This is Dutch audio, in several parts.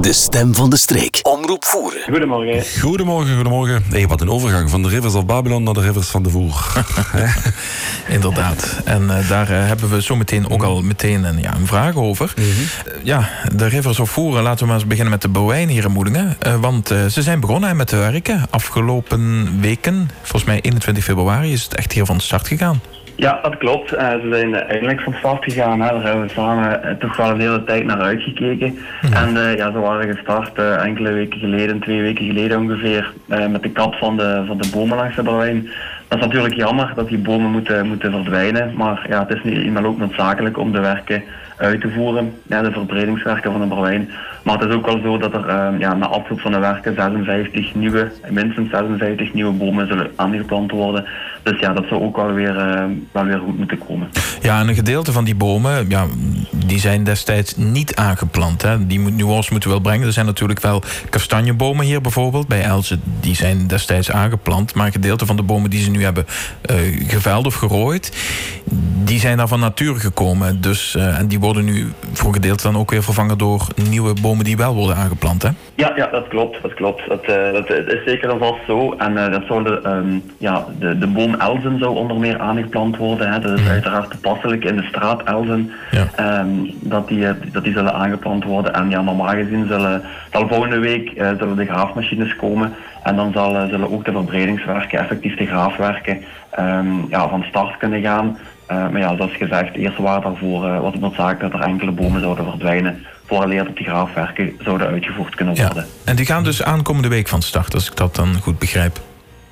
De stem van de streek. Omroep voeren. Goedemorgen. Goedemorgen, goedemorgen. Hey, wat een overgang van de rivers of Babylon naar de rivers van de Voer. Inderdaad. En eh, daar eh, hebben we zo meteen ook al meteen een, ja, een vraag over. Eh, ja, de rivers of voeren. Laten we maar eens beginnen met de Bouwijn hier in Moedingen. Eh, want eh, ze zijn begonnen met te werken. Afgelopen weken, volgens mij 21 februari, is het echt hier van start gegaan. Ja, dat klopt. Eh, ze zijn eh, eindelijk van start gegaan. Hè. Daar hebben we samen eh, toch wel een hele tijd naar uitgekeken. En ja, ze waren gestart enkele weken geleden, twee weken geleden ongeveer, met de kap van de, van de bomen langs de Berlijn. Dat is natuurlijk jammer dat die bomen moeten, moeten verdwijnen. Maar ja, het is nu eenmaal ook noodzakelijk om de werken uit te voeren. Ja, de verbredingswerken van de Berlijn. Maar het is ook wel zo dat er ja, na afloop van de werken 56 nieuwe, minstens 56 nieuwe bomen zullen aangeplant worden. Dus ja, dat zou ook wel weer, eh, wel weer goed moeten komen. Ja, en een gedeelte van die bomen, ja, die zijn destijds niet aangeplant. Hè. Die moet, nuance moeten we wel brengen. Er zijn natuurlijk wel kastanjebomen hier bijvoorbeeld. Bij Elzen, die zijn destijds aangeplant. Maar een gedeelte van de bomen die ze nu hebben eh, geveld of gerooid... die zijn daar van natuur gekomen. Dus, eh, en die worden nu voor een gedeelte dan ook weer vervangen... door nieuwe bomen die wel worden aangeplant. Hè? Ja, ja, dat klopt. Dat klopt. Dat, dat is zeker en vast zo. En dat de, ehm, ja, de, de boom Elzen zou onder meer aangeplant worden. Hè. Dat is uiteraard toepasselijk in de straat Elzen. Ja. ehm, dat, die, eh, dat die zullen aangeplant worden. En ja, normaal gezien zullen, zal volgende week eh, zullen de graafmachines komen. En dan zal, eh, zullen ook de verbredingswerken, effectief de graafwerken, ehm, ja, van start kunnen gaan. Maar ja, zoals gezegd, eerst waren daarvoor uh, was het noodzakelijk dat er enkele bomen zouden verdwijnen. Vooraleer dat die graafwerken zouden uitgevoerd kunnen Ja. worden. En die gaan dus aankomende week van start, als ik dat dan goed begrijp.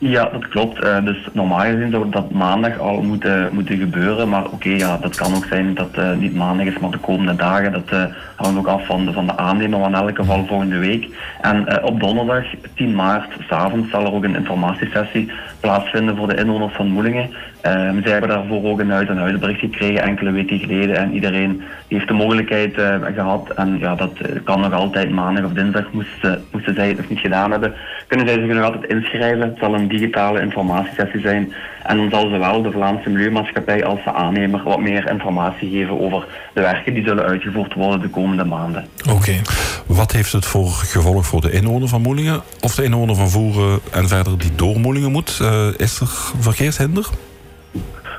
Ja, dat klopt. Eh, dus normaal gezien zou dat maandag al moeten, moeten gebeuren. Maar oké, ja, dat kan ook zijn dat het niet maandag is, maar de komende dagen. Dat eh, hangt ook af van de, van de aannemer, maar in elk geval volgende week. En eh, op donderdag, 10 maart, s'avonds, zal er ook een informatiesessie plaatsvinden voor de inwoners van Moelingen. Eh, zij hebben daarvoor ook een uit- en huisbericht gekregen enkele weken geleden. En iedereen heeft de mogelijkheid eh, gehad. En ja, dat eh, kan nog altijd maandag of dinsdag, moesten, moesten zij het nog niet gedaan hebben. Kunnen zij zich nog altijd inschrijven. Het zal een digitale informatiesessie zijn. En dan zal zowel de Vlaamse Milieumaatschappij als de aannemer wat meer informatie geven over de werken die zullen uitgevoerd worden de komende maanden. Oké. Wat heeft het voor gevolg voor de inwoner van Moelingen? Of de inwoner van Voeren en verder die door Moelingen moet? Eh, is er verkeershinder?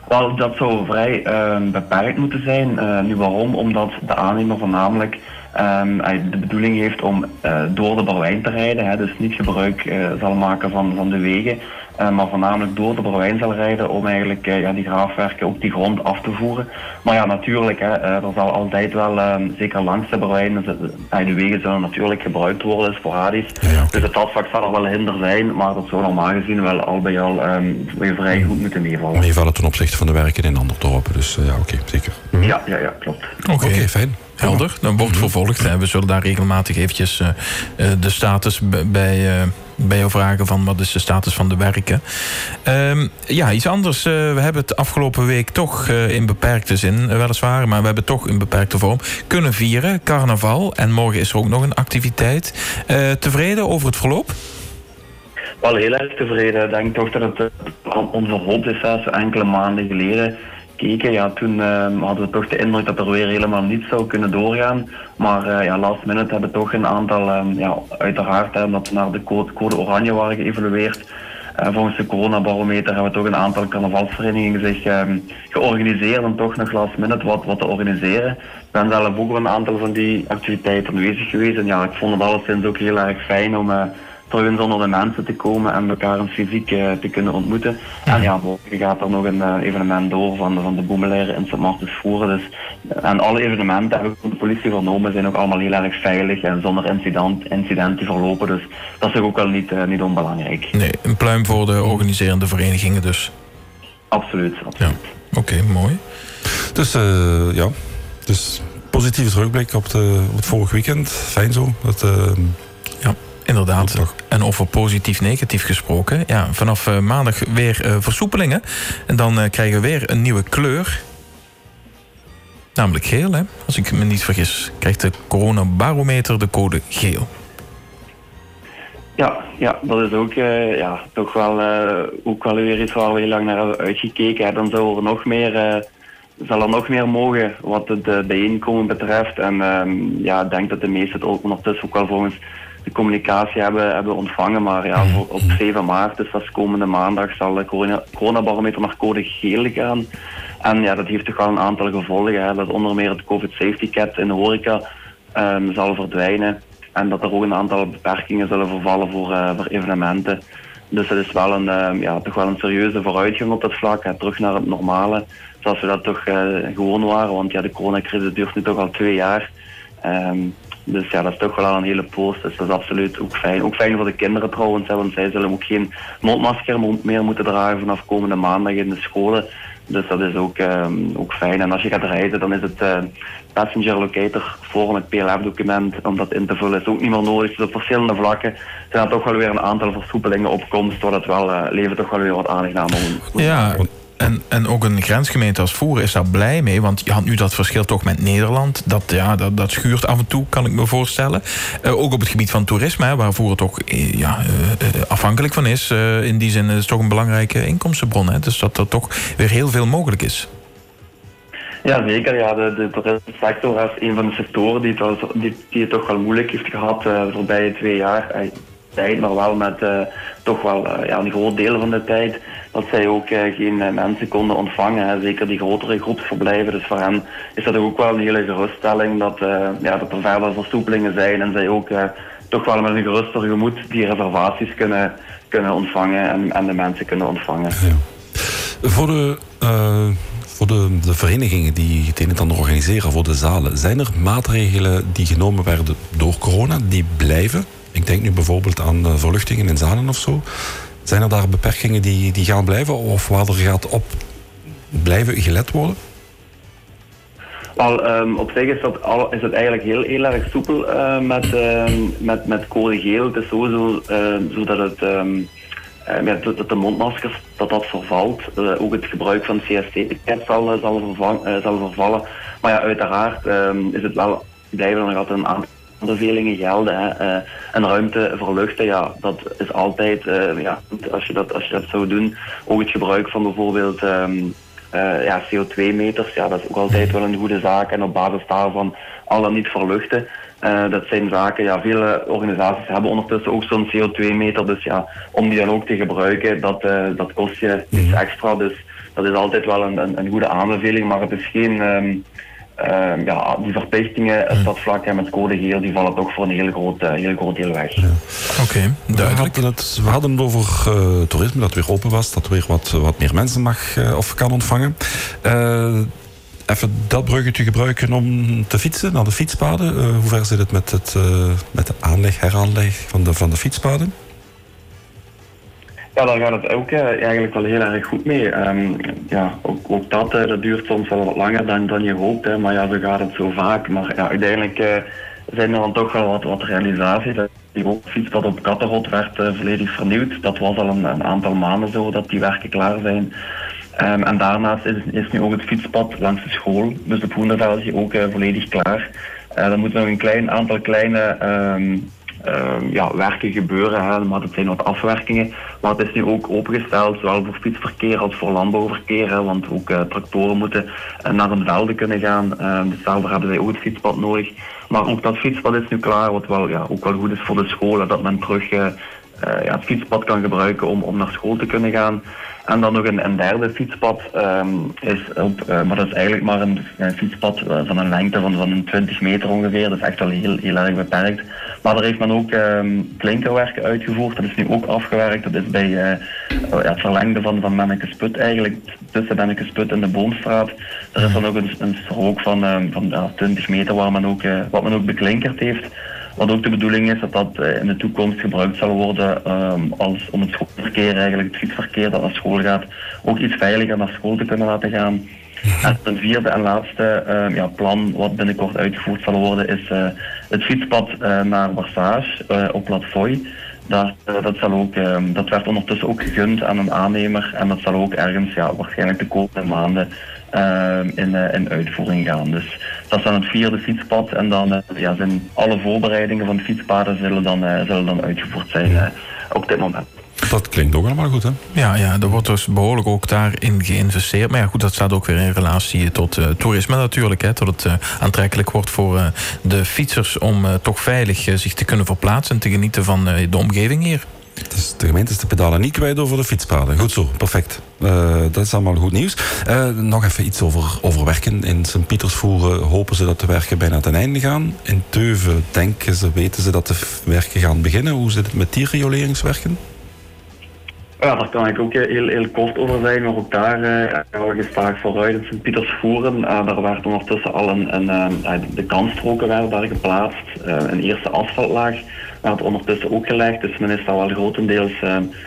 Wel, dat zou vrij ehm, beperkt moeten zijn. Eh, nu waarom? Omdat de aannemer voornamelijk ehm, de bedoeling heeft om eh, door de Berwijn te rijden. Hè, dus niet gebruik eh, zal maken van, van de wegen. Eh, maar voornamelijk door de Berwijn zal rijden om eigenlijk eh, ja, die graafwerken op die grond af te voeren. Maar ja, natuurlijk, hè, eh, er zal altijd wel, ehm, zeker langs de Berwijn, dus, eh, de wegen zullen natuurlijk gebruikt worden, sporadisch. Ja. Dus het zal straks wel hinder zijn, maar dat zou normaal gezien wel al bij al ehm, weer vrij goed moeten meevallen. Meevallen ten opzichte van de werken in andere dorpen. Dus ja, oké, zeker. Ja, ja, ja, klopt. Oké. Oké, fijn. Helder, dan wordt vervolgd. hè. We zullen daar regelmatig eventjes de status bij, eh, bij jou vragen van wat is de status van de werken. Ehm, ja, iets anders. eh, we hebben het afgelopen week toch eh, in beperkte zin, eh, weliswaar, maar we hebben toch in beperkte vorm kunnen vieren. Carnaval. En morgen is er ook nog een activiteit. Tevreden over het verloop? Wel heel erg tevreden. Ik denk toch dat het eh, on- onverhoopt is. Enkele maanden geleden ja, toen eh, hadden we toch de indruk dat er weer helemaal niet zou kunnen doorgaan. Maar eh, ja, last minute hebben toch een aantal, eh, ja, uiteraard, hè, omdat we naar de code, code oranje waren geëvalueerd. Eh, volgens de coronabarometer hebben toch een aantal carnavalsverenigingen zich ehm, georganiseerd om toch nog last minute wat, wat te organiseren. Ik ben zelf ook op een aantal van die activiteiten aanwezig geweest. En ja, ik vond het alleszins ook heel erg fijn om terug eens onder de mensen te komen en elkaar fysiek eh, te kunnen ontmoeten. En ja, morgen gaat er nog een eh, evenement door van, de- van de boemeleren in Sint Martens voeren. Dus, eh, en alle evenementen, heb ik van de politie vernomen, zijn ook allemaal heel erg veilig en zonder incident, incidenten verlopen. Dus dat is toch ook wel niet, niet onbelangrijk. Nee, een pluim voor de organiserende verenigingen dus. Absoluut, Ja, absoluut. oké, mooi. Dus eh, ja, dus positieve terugblik op, de, op het vorige weekend. Fijn zo. Dat, eh, Ja, inderdaad. Toch. En over positief-negatief gesproken. Ja, vanaf eh, maandag weer eh, versoepelingen. En dan eh, krijgen we weer een nieuwe kleur. Namelijk geel, hè? Als ik me niet vergis, krijgt de coronabarometer de code geel. Ja, ja, dat is ook, ja, toch wel, ook wel weer iets waar we heel lang naar hebben uitgekeken. Hè. Dan zou er nog meer, zal er nog meer mogen wat het bijeenkomen betreft. En ehm, ja, ik denk dat de meesten het ook ondertussen ook wel volgens de communicatie hebben, hebben ontvangen. Maar ja, voor, op 7 maart, dus dat is komende maandag, zal de corona, coronabarometer naar code geel gaan. En ja, dat heeft toch wel een aantal gevolgen. Hè. Dat onder meer het COVID safety cat in de horeca um, zal verdwijnen. En dat er ook een aantal beperkingen zullen vervallen voor, uh, voor evenementen. Dus het is wel een, uh, ja, toch wel een serieuze vooruitgang op dat vlak. Hè. Terug naar het normale, zoals we dat toch uh, gewoon waren. Want ja, de coronacrisis duurt nu toch al twee jaar. Um, dus ja, dat is toch wel een hele post. Dus dat is absoluut ook fijn. Ook fijn voor de kinderen trouwens, hè, want zij zullen ook geen mondmasker meer moeten dragen vanaf komende maandag in de scholen. Dus dat is ook, um, ook fijn. En als je gaat reizen, dan is het uh, passenger locator vorm, het PLF-document, om dat in te vullen, is ook niet meer nodig. Dus op verschillende vlakken zijn er toch wel weer een aantal versoepelingen op komst, waar het wel uh, leven toch wel weer wat aangenamer Ja, en, en ook een grensgemeente als Voeren is daar blij mee. Want je had nu dat verschil toch met Nederland. Dat, ja, dat, dat schuurt af en toe, kan ik me voorstellen. Uh, ook op het gebied van toerisme, waar Voeren toch uh, ja, uh, afhankelijk van is. in die zin is het toch een belangrijke inkomstenbron. Hè? Dus dat er toch weer heel veel mogelijk is. Ja, zeker. Ja, de, de toerismesector is een van de sectoren die het, die, toch wel moeilijk heeft gehad de voorbije twee jaar tijd, maar wel met toch wel ja, een groot deel van de tijd dat zij ook uh, geen mensen konden ontvangen. Hè. Zeker die grotere groepsverblijven. Dus voor hen is dat ook wel een hele geruststelling dat, ja, dat er verder versoepelingen zijn en zij ook toch wel met een geruster gemoed die reservaties kunnen, kunnen ontvangen en, de mensen kunnen ontvangen. Ja. Voor de voor de, de, verenigingen die het een en ander organiseren voor de zalen, zijn er maatregelen die genomen werden door corona die blijven? Ik denk nu bijvoorbeeld aan verluchtingen in zalen of zo. Zijn er daar beperkingen die, die gaan blijven of waar er gaat op blijven gelet worden? Wel, um, op zich is, dat al, is het eigenlijk heel, heel erg soepel uh, met, uh, met, met code geel. Het is sowieso uh, zodat het, um, met, dat de mondmaskers dat dat vervalt. ook het gebruik van CST-ticket zal, zal, zal vervallen. Maar ja, uiteraard is het wel, blijven er nog altijd een aantal aanbevelingen gelden. Hè. Uh, en ruimte verluchten, ja, dat is altijd, uh, ja, als je dat, als je dat zou doen, ook het gebruik van bijvoorbeeld um, uh, ja, CO2-meters, ja, dat is ook altijd wel een goede zaak. En op basis daarvan al dan niet verluchten. dat zijn zaken, ja, vele organisaties hebben ondertussen ook zo'n CO2-meter. Dus ja, om die dan ook te gebruiken, dat, dat kost je iets extra. Dus dat is altijd wel een, een, een goede aanbeveling, maar het is geen... Um, uh, ja, die verplichtingen op dat vlak en met code geel, die vallen toch voor een heel groot, uh, heel groot deel weg. Ja. Oké, okay, duidelijk. We hadden, het, we hadden het over uh, toerisme, dat weer open was, dat weer wat, wat meer mensen mag of kan ontvangen. even dat bruggetje gebruiken om te fietsen naar de fietspaden. hoe ver zit het met, het, met de aanleg, heraanleg van de, van de fietspaden? Ja, daar gaat het ook uh, eigenlijk wel heel erg goed mee. Um, ja, ook, ook dat, uh, dat duurt soms wel wat langer dan, dan je hoopt, hè, maar ja, zo gaat het zo vaak. Maar uiteindelijk uh, zijn er dan toch wel wat, wat realisaties. Die fietspad op Kattenrot werd volledig vernieuwd. Dat was al een, een, aantal maanden zo dat die werken klaar zijn. Um, en daarnaast is, is, nu ook het fietspad langs de school, dus de Poenderveld is ook volledig klaar. dan moet nog een klein aantal kleine um, uh, ja, werken gebeuren. Hè, maar het zijn wat afwerkingen. Maar het is nu ook opengesteld, zowel voor fietsverkeer als voor landbouwverkeer. Want ook uh, tractoren moeten uh, naar een velden kunnen gaan. Uh, dus daarvoor hebben zij ook het fietspad nodig. Maar ook dat fietspad is nu klaar, wat wel, ja, ook wel goed is voor de scholen. Dat men terug ja, het fietspad kan gebruiken om, om naar school te kunnen gaan. En dan nog een, een derde fietspad um, is op, uh, maar dat is eigenlijk maar een, een fietspad uh, van een lengte van, van 20 meter ongeveer. Dat is echt wel heel, heel erg beperkt. Maar daar heeft men ook um, klinkerwerken uitgevoerd. Dat is nu ook afgewerkt. Dat is bij uh, ja, het verlengde van, van Mennekesput eigenlijk, tussen Mennekesput en de Boomstraat. Er is dan ook een, een strook van, um, van ja, 20 meter waar men ook, wat men ook beklinkerd heeft. Wat ook de bedoeling is dat dat eh, in de toekomst gebruikt zal worden um, als, om het schoolverkeer, eigenlijk het fietsverkeer dat naar school gaat, ook iets veiliger naar school te kunnen laten gaan. En ten vierde en laatste uh, ja, plan wat binnenkort uitgevoerd zal worden is uh, het fietspad uh, naar Barsage op Latfoy. Dat, dat, zal ook, ehm, dat werd ondertussen ook gegund aan een aannemer en dat zal ook ergens ja, waarschijnlijk de komende maanden Ehm, in, in uitvoering gaan. Dus dat is dan het vierde fietspad en dan uh, ja, zijn alle voorbereidingen van de fietspaden zullen dan, uh, zullen dan uitgevoerd zijn op dit moment. Dat klinkt ook allemaal goed, hè? Ja, ja, er wordt dus behoorlijk ook daarin geïnvesteerd. Maar ja, goed, dat staat ook weer in relatie tot uh, toerisme natuurlijk. Hè, tot het uh, aantrekkelijk wordt voor uh, de fietsers om toch veilig zich te kunnen verplaatsen en te genieten van de omgeving hier. Dus de gemeente is de pedalen niet kwijt over de fietspaden. Goed zo, perfect. Uh, dat is allemaal goed nieuws. Uh, nog even iets over, werken. In Sint-Pietersvoeren hopen ze dat de werken bijna ten einde gaan. In Teuven denken ze, weten ze dat de werken gaan beginnen. Hoe zit het met die rioleringswerken? Ja, daar kan ik ook heel, heel kort over zijn, maar ook daar uh, we vooruit in Sint-Pietersvoeren. Uh, daar werd ondertussen al een, een de kanstroken werden daar geplaatst, een eerste asfaltlaag werd ondertussen ook gelegd, dus men is daar wel grotendeels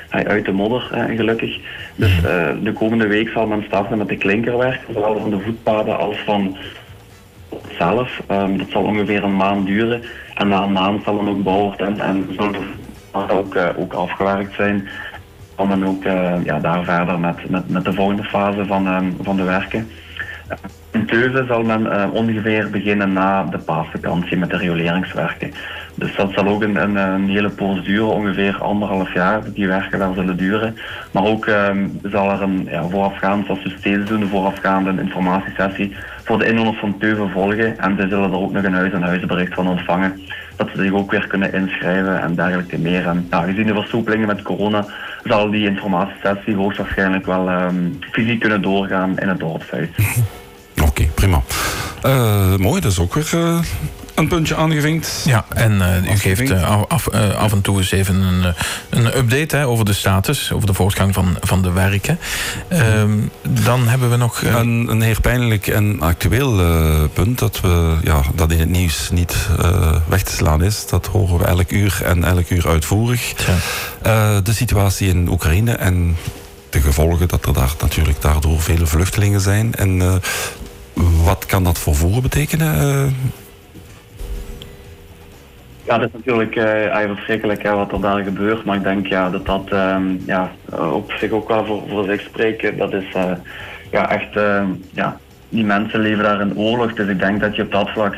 uit de modder, gelukkig. Dus de komende week zal men starten met de klinkerwerk, zowel van de voetpaden als van zelf. Um, dat zal ongeveer een maand duren en na een maand zal dan ook bouwd en, en zullen de ook, ook afgewerkt zijn om dan ook uh, ja, daar verder met, met, met de volgende fase van, um, van de werken. In Teuven zal men uh, ongeveer beginnen na de paasvakantie met de rioleringswerken. Dus dat zal ook een, een, hele poos duren, ongeveer anderhalf jaar dat die werken daar zullen duren. Maar ook um, zal er een ja, voorafgaand, zoals we steeds doen, een voorafgaande informatiesessie voor de inwoners van Teuven volgen. En ze zullen er ook nog een huis-en-huizenbericht van ontvangen. Dat ze zich ook weer kunnen inschrijven en dergelijke meer. En ja, gezien de versoepelingen met corona zal die informatiesessie hoogstwaarschijnlijk wel um, fysiek kunnen doorgaan in het dorpshuis. Oké, okay, prima. Uh, mooi, dat is ook weer uh, een puntje aangevinkt. Ja, en uh, u geeft af, af, en toe eens even een, een update hè, over de status, over de voortgang van, van de werken. Ehm, dan hebben we nog. Een, een heel pijnlijk en actueel punt dat, we, ja, dat in het nieuws niet weg te slaan is. Dat horen we elk uur en elk uur uitvoerig. Ja. de situatie in Oekraïne en de gevolgen dat er daar natuurlijk daardoor vele vluchtelingen zijn. En wat kan dat voor voeren betekenen? Ja, dat is natuurlijk uh, verschrikkelijk hè, wat er daar gebeurt. Maar ik denk ja, dat dat um, ja, op zich ook wel voor, voor zich spreken. Dat is uh, ja, echt, uh, ja, die mensen leven daar in oorlog. Dus ik denk dat je op dat vlak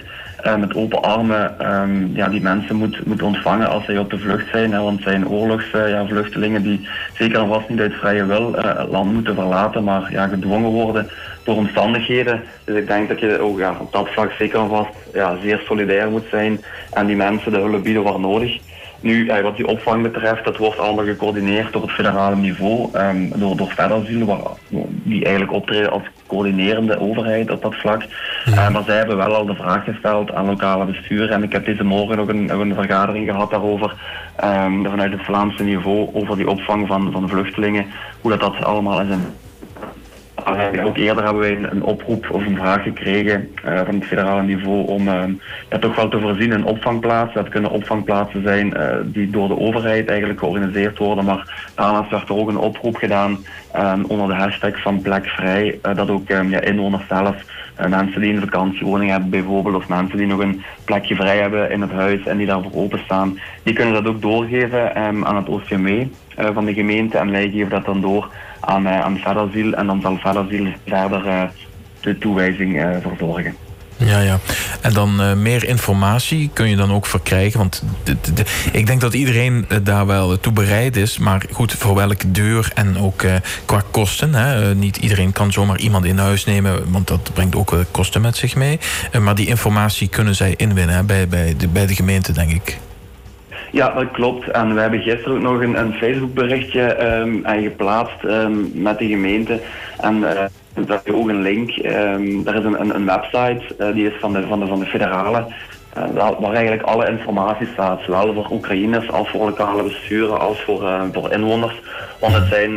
met open armen um, ja, die mensen moet, moet ontvangen als zij op de vlucht zijn. Want het zijn oorlogsvluchtelingen ja, die zeker en vast niet uit vrije wil het land moeten verlaten, maar ja, gedwongen worden door omstandigheden. Dus ik denk dat je ook ja, op dat vlak zeker en vast ja, zeer solidair moet zijn en die mensen de hulp bieden waar nodig. Nu, eh, wat die opvang betreft, dat wordt allemaal gecoördineerd door het federale niveau, um, door, door Fedasiel, waar, die eigenlijk optreden als coördinerende overheid op dat vlak. Ja. Uh, maar zij hebben wel al de vraag gesteld aan lokale bestuur en ik heb deze morgen nog een, een vergadering gehad daarover, um, vanuit het Vlaamse niveau, over die opvang van, van vluchtelingen, hoe dat, dat allemaal is in ook eerder hebben wij een, oproep of een vraag gekregen uh, van het federale niveau om ja, toch wel te voorzien in opvangplaatsen. Dat kunnen opvangplaatsen zijn die door de overheid eigenlijk georganiseerd worden. Maar daarnaast werd er ook een oproep gedaan onder de hashtag van plekvrij. dat ook um, ja, inwoners zelf, mensen die een vakantiewoning hebben bijvoorbeeld, of mensen die nog een plekje vrij hebben in het huis en die daarvoor openstaan, die kunnen dat ook doorgeven um, aan het OCME van de gemeente. En wij geven dat dan door aan, uh, aan Verderziel. En dan zal Verderziel verder de toewijzing verzorgen. Ja, ja. En dan uh, meer informatie kun je dan ook verkrijgen. Want ik denk dat iedereen daar wel toe bereid is. Maar goed, voor welke deur en ook uh, qua kosten. Hè. Niet iedereen kan zomaar iemand in huis nemen. Want dat brengt ook kosten met zich mee. maar die informatie kunnen zij inwinnen bij, bij, de, bij de gemeente, denk ik. Ja, dat klopt. En we hebben gisteren ook nog een, een Facebook-berichtje um, geplaatst um, met de gemeente. En uh, daar is ook een link. Um, daar is een, een, een website, uh, die is van de, van de, van de federale. Uh, waar, eigenlijk alle informatie staat, zowel voor Oekraïners als voor lokale besturen als voor, voor inwoners. Want het zijn,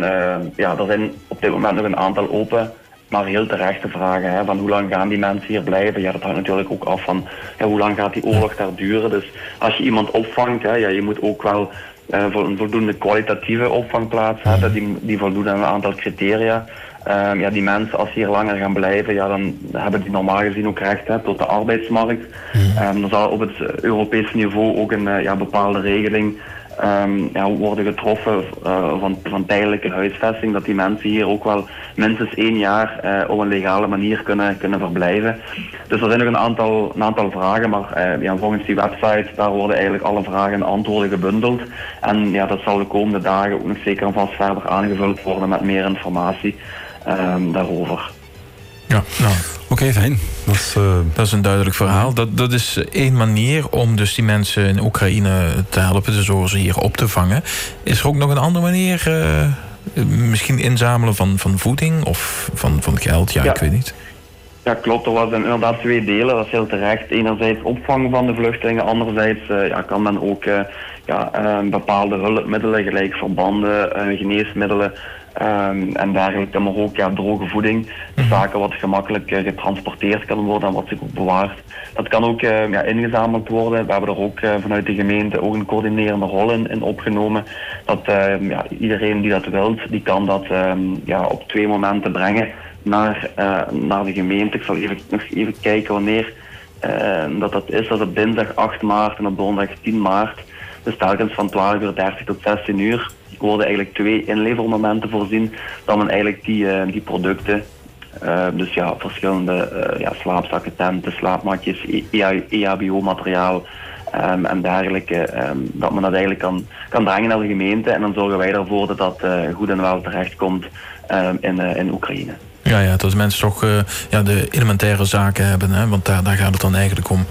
ja, er zijn op dit moment nog een aantal open maar heel terechte vragen. Hè, van hoe lang gaan die mensen hier blijven? Ja, dat hangt natuurlijk ook af van ja, hoe lang gaat die oorlog daar duren. Dus als je iemand opvangt, hè, ja, je moet ook wel uh, een voldoende kwalitatieve opvangplaats hebben. Die, die voldoen aan een aantal criteria. Um, ja, die mensen, als ze hier langer gaan blijven, ja, dan hebben die normaal gezien ook recht hè, tot de arbeidsmarkt. Um, er zal op het Europese niveau ook een uh, ja, bepaalde regeling ehm, ja, worden getroffen uh, van, van tijdelijke huisvesting. Dat die mensen hier ook wel minstens één jaar uh, op een legale manier kunnen, kunnen verblijven. Dus er zijn nog een aantal, een aantal vragen, maar ja, volgens die website daar worden eigenlijk alle vragen en antwoorden gebundeld. En ja, dat zal de komende dagen ook nog zeker en vast verder aangevuld worden met meer informatie um, daarover. Ja, nou. Oké, fijn. Dat is, uh... dat is, een duidelijk verhaal. Dat, dat is één manier om dus die mensen in Oekraïne te helpen, dus door ze hier op te vangen. Is er ook nog een andere manier? Uh, misschien inzamelen van, van voeding of van, van geld? Ja, ja, ik weet niet. Ja, klopt. Er was inderdaad twee delen. Dat is heel terecht. Enerzijds opvang van de vluchtelingen. Anderzijds uh, ja, kan men ook ja, bepaalde hulpmiddelen, gelijk verbanden, geneesmiddelen, Um, en dergelijke, maar ook ja, droge voeding. Mhm. Zaken wat gemakkelijk uh, getransporteerd kan worden en wat zich ook bewaart. Dat kan ook uh, ja, ingezameld worden. We hebben er ook uh, vanuit de gemeente ook een coördinerende rol in, in opgenomen. Dat ehm, ja, iedereen die dat wilt, die kan dat ja, op twee momenten brengen naar, naar de gemeente. Ik zal even, nog even kijken wanneer dat, dat is. Dat is op dinsdag 8 maart en op donderdag 10 maart. Dus telkens van 12.30 uur tot 16 uur worden eigenlijk twee inlevermomenten voorzien. Dan men eigenlijk die, uh, die producten, uh, dus ja, verschillende uh, ja, slaapzakken, tenten, slaapmatjes, EHBO-materiaal e um, en dergelijke, um, dat men dat eigenlijk kan, kan brengen naar de gemeente. En dan zorgen wij ervoor dat dat goed en wel terechtkomt um, in, in Oekraïne. Ja, ja, dat mensen toch ja, de elementaire zaken hebben, hè? want daar, daar gaat het dan eigenlijk om.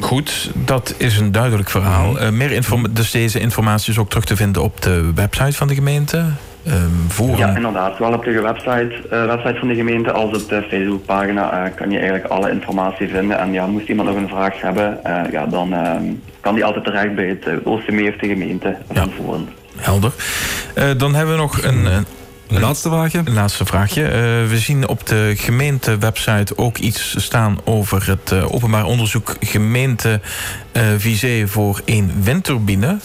Goed, dat is een duidelijk verhaal. Uh, meer inform dus deze informatie is ook terug te vinden op de website van de gemeente. Um, Ja, inderdaad. Zowel op de website, uh, website van de gemeente als op de Facebookpagina uh, kan je eigenlijk alle informatie vinden. En ja, moest iemand nog een vraag hebben, ja, dan ehm, kan die altijd terecht bij het OCM of de gemeente van Voeren. Helder. dan hebben we nog een laatste vraagje? Laatste vraagje. Uh, we zien op de gemeentewebsite ook iets staan over het uh, openbaar onderzoek gemeente uh, Visé voor één windturbine.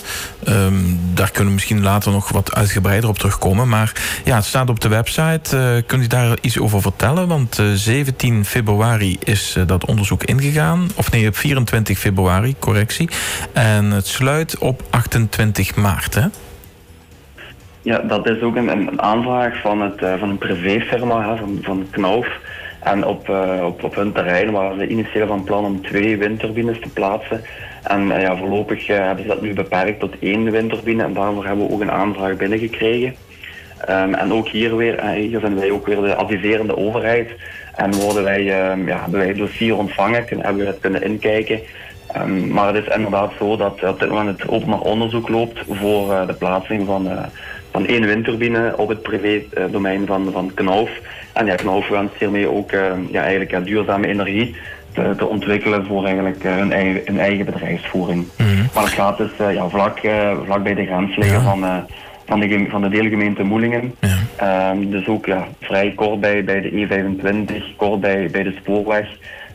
Um, daar kunnen we misschien later nog wat uitgebreider op terugkomen. Maar ja, het staat op de website. kunt u daar iets over vertellen? Want 17 februari is dat onderzoek ingegaan. Of nee, op 24 februari, correctie. En het sluit op 28 maart, hè? Ja, dat is ook een, een aanvraag van, het, uh, van een privéfirma, van, van Knauf. En op, uh, op, op hun terrein waren ze initieel van plan om twee windturbines te plaatsen. En uh, ja, voorlopig hebben ze dat nu beperkt tot één windturbine en daarvoor hebben we ook een aanvraag binnengekregen. Um, en ook hier weer, hier zijn wij ook weer de adviserende overheid. En worden wij, uh, ja, hebben wij het dossier ontvangen, kunnen, hebben we het kunnen inkijken. Um, maar het is inderdaad zo dat op dit moment het openbaar onderzoek loopt voor de plaatsing van van één windturbine op het privé-domein van, van Knauf. En ja, Knauf wenst hiermee ook uh, ja, eigenlijk ja, duurzame energie te, te, ontwikkelen voor eigenlijk uh, hun, eigen, hun eigen bedrijfsvoering. Mm -hmm. Maar het gaat dus ja, vlak, vlak bij de grens liggen ja. van, van, de, van de deelgemeente Moelingen. Ja. Um, dus ook ja, vrij kort bij, bij de E25, kort bij, bij de spoorweg.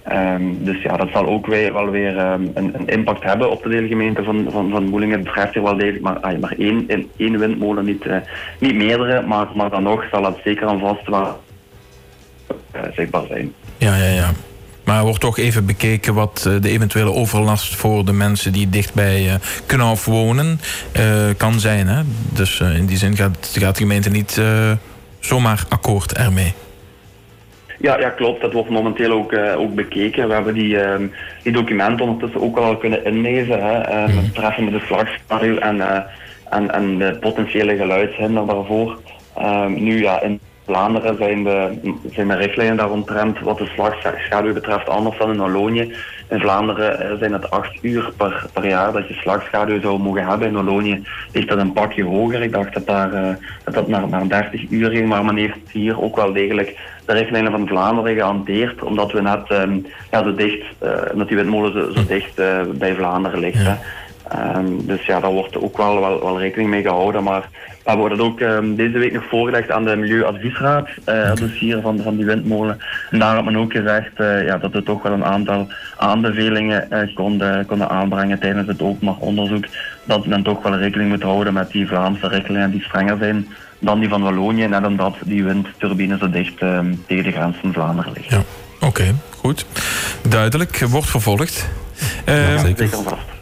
Um, dus ja, dat zal ook weer, wel weer um, een, een, impact hebben op de deelgemeente van, van, van Moelingen. Het betreft hier wel degelijk maar, ah, maar één, één windmolen, niet, uh, niet meerdere. Maar, maar dan nog zal het zeker en vast wel uh, zichtbaar zijn. Ja, ja, ja. Maar wordt toch even bekeken wat uh, de eventuele overlast voor de mensen die dicht bij uh, Knauf wonen kan zijn. Hè? Dus in die zin gaat, gaat de gemeente niet zomaar akkoord ermee. Ja, ja, klopt. Dat wordt momenteel ook, uh, ook bekeken. We hebben die, uh, die documenten ondertussen ook al kunnen inlezen. Hè, uh, met betreffende de slagschaduw en, uh, en, en de potentiële geluidshinder daarvoor. Ehm, nu ja, in Vlaanderen zijn de, zijn de richtlijnen daaromtrent wat de slagschaduw betreft anders dan in Wallonië. In Vlaanderen zijn het acht uur per, per jaar dat je slagschaduw zou mogen hebben. In Wallonië ligt dat een pakje hoger. Ik dacht dat daar, dat, dat naar, naar 30 uur ging, maar men heeft hier ook wel degelijk de richtlijnen van Vlaanderen gehanteerd, omdat we net um, ja, zo dicht, uh, omdat die windmolen zo, zo dicht uh, bij Vlaanderen ligt. Ja. Um, dus ja, daar wordt ook wel, wel, wel, rekening mee gehouden. Maar we hebben dat ook um, deze week nog voorgelegd aan de Milieuadviesraad, uh, het dossier van, van die windmolen. En daar had men ook gezegd uh, ja, dat we toch wel een aantal aanbevelingen uh, konden, konden aanbrengen tijdens het openbaar onderzoek. Dat men toch wel rekening moet houden met die Vlaamse richtlijnen die strenger zijn dan die van Wallonië. Net omdat die windturbine zo dicht uh, tegen de grens van Vlaanderen ligt. Ja, oké, okay, goed. Duidelijk, wordt vervolgd. Uh, ja, zeker vast.